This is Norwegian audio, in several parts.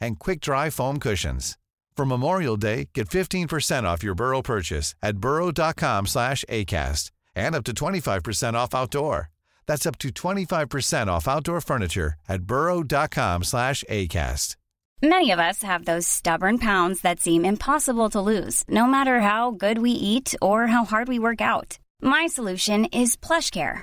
and quick dry foam cushions. For Memorial Day, get 15% off your Burrow purchase at burrow.com slash ACAST and up to 25% off outdoor. That's up to 25% off outdoor furniture at burrow.com slash ACAST. Many of us have those stubborn pounds that seem impossible to lose, no matter how good we eat or how hard we work out. My solution is PlushCare.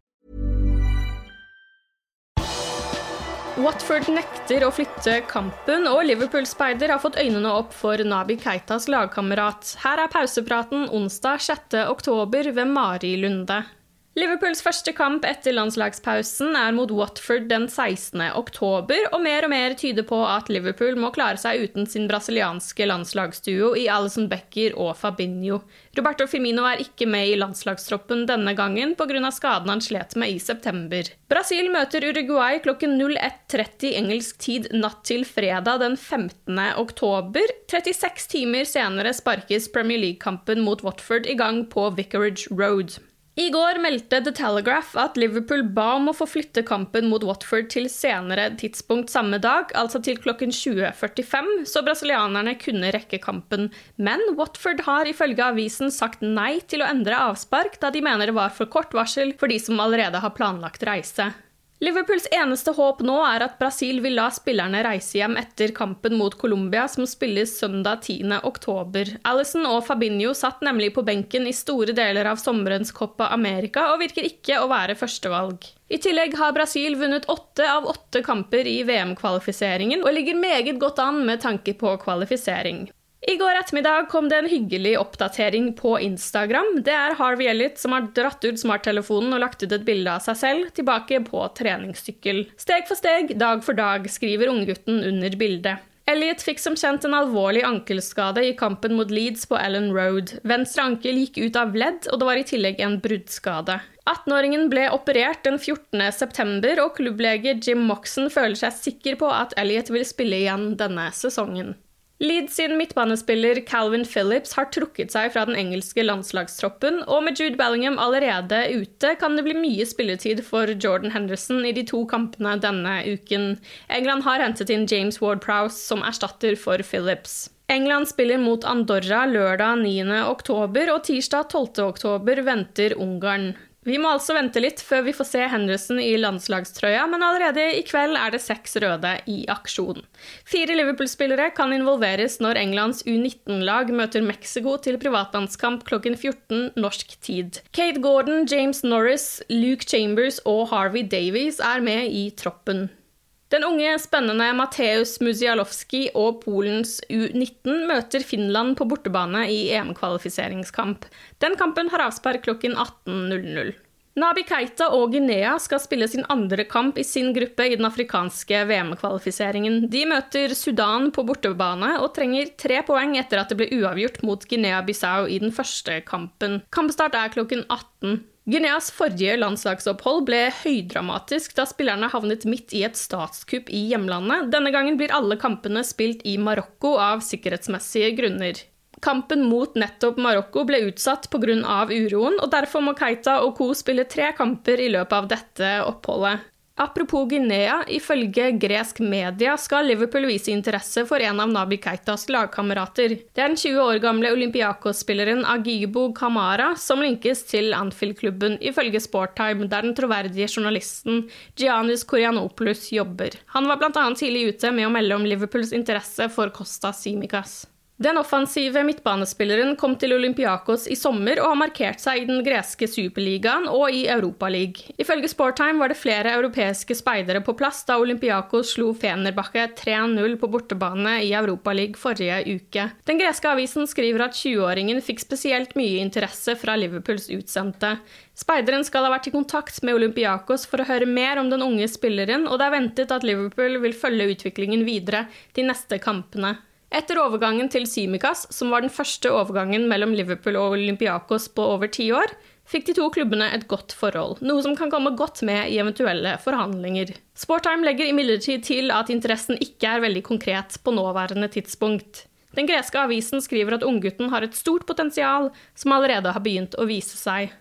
Watford nekter å flytte kampen, og Liverpool-speider har fått øynene opp for Nabi Keitas lagkamerat. Her er pausepraten onsdag 6. oktober ved Mari Lunde. Liverpools første kamp etter landslagspausen er mot Watford den 16. oktober, og mer og mer tyder på at Liverpool må klare seg uten sin brasilianske landslagsduo i Alison Becker og Fabinho. Roberto Firmino er ikke med i landslagstroppen denne gangen pga. skaden han slet med i september. Brasil møter Uruguay klokken 01.30 engelsk tid natt til fredag den 15. oktober. 36 timer senere sparkes Premier League-kampen mot Watford i gang på Vicarage Road. I går meldte The Telegraph at Liverpool ba om å få flytte kampen mot Watford til senere tidspunkt samme dag, altså til klokken 20.45, så brasilianerne kunne rekke kampen. Men Watford har ifølge avisen sagt nei til å endre avspark, da de mener det var for kort varsel for de som allerede har planlagt reise. Liverpools eneste håp nå er at Brasil vil la spillerne reise hjem etter kampen mot Colombia, som spilles søndag 10. oktober. Alison og Fabinho satt nemlig på benken i store deler av sommerens Copa America og virker ikke å være førstevalg. I tillegg har Brasil vunnet åtte av åtte kamper i VM-kvalifiseringen og ligger meget godt an med tanke på kvalifisering. I går ettermiddag kom det en hyggelig oppdatering på Instagram. Det er Harvey Elliot som har dratt ut smarttelefonen og lagt ut et bilde av seg selv tilbake på treningssykkel. Steg for steg, dag for dag, skriver unggutten under bildet. Elliot fikk som kjent en alvorlig ankelskade i kampen mot Leeds på Ellen Road. Venstre ankel gikk ut av ledd, og det var i tillegg en bruddskade. 18-åringen ble operert den 14.9, og klubblege Jim Moxon føler seg sikker på at Elliot vil spille igjen denne sesongen. Leeds sin midtbanespiller Calvin Phillips har trukket seg fra den engelske landslagstroppen, og med Jude Bellingham allerede ute kan det bli mye spilletid for Jordan Henderson i de to kampene denne uken. England har hentet inn James Ward-Prowse som erstatter for Phillips. England spiller mot Andorra lørdag 9. oktober, og tirsdag 12. oktober venter Ungarn. Vi må altså vente litt før vi får se Henderson i landslagstrøya, men allerede i kveld er det seks røde i aksjon. Fire Liverpool-spillere kan involveres når Englands U19-lag møter Mexico til privatlandskamp klokken 14 norsk tid. Kate Gordon, James Norris, Luke Chambers og Harvey Davies er med i troppen. Den unge, spennende Mateusz Muzialowski og Polens U19 møter Finland på bortebane i EM-kvalifiseringskamp. Den kampen har avspark klokken 18.00. Nabi Keita og Guinea skal spille sin andre kamp i sin gruppe i den afrikanske VM-kvalifiseringen. De møter Sudan på bortebane og trenger tre poeng etter at det ble uavgjort mot Guinea-Bissau i den første kampen. Kampstart er klokken 18. Guineas forrige landslagsopphold ble høydramatisk da spillerne havnet midt i et statskupp i hjemlandet. Denne gangen blir alle kampene spilt i Marokko av sikkerhetsmessige grunner. Kampen mot nettopp Marokko ble utsatt pga. uroen, og derfor må Keita og co. spille tre kamper i løpet av dette oppholdet. Apropos Guinea, ifølge gresk media skal Liverpool vise interesse for en av Nabi Keitas lagkamerater. Det er den 20 år gamle Olympiakos-spilleren Agibo Kamara som linkes til Anfield-klubben, ifølge Sporttime, der den troverdige journalisten Giannis Koreanopoulos jobber. Han var bl.a. tidlig ute med å melde om Liverpools interesse for Costa Simicas. Den offensive midtbanespilleren kom til Olympiakos i sommer og har markert seg i den greske superligaen og i Europaligaen. Ifølge Sportime var det flere europeiske speidere på plass da Olympiakos slo Fenerbahçe 3-0 på bortebane i Europaligaen forrige uke. Den greske avisen skriver at 20-åringen fikk spesielt mye interesse fra Liverpools utsendte. Speideren skal ha vært i kontakt med Olympiakos for å høre mer om den unge spilleren, og det er ventet at Liverpool vil følge utviklingen videre de neste kampene. Etter overgangen til Simikas, som var den første overgangen mellom Liverpool og Olympiakos på over ti år, fikk de to klubbene et godt forhold, noe som kan komme godt med i eventuelle forhandlinger. Sporttime legger imidlertid til at interessen ikke er veldig konkret på nåværende tidspunkt. Den greske avisen skriver at unggutten har et stort potensial som allerede har begynt å vise seg.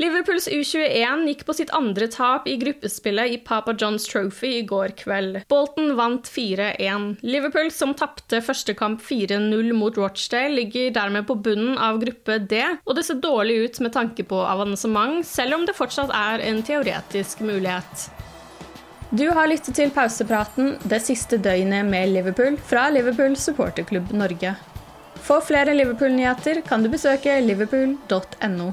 Liverpools U21 gikk på sitt andre tap i gruppespillet i Papa Johns Trophy i går kveld. Bolton vant 4-1. Liverpool, som tapte første kamp 4-0 mot Rochdale, ligger dermed på bunnen av gruppe D, og det ser dårlig ut med tanke på avansement, selv om det fortsatt er en teoretisk mulighet. Du har lyttet til pausepraten det siste døgnet med Liverpool fra Liverpool supporterklubb Norge. For flere Liverpool-nyheter kan du besøke liverpool.no.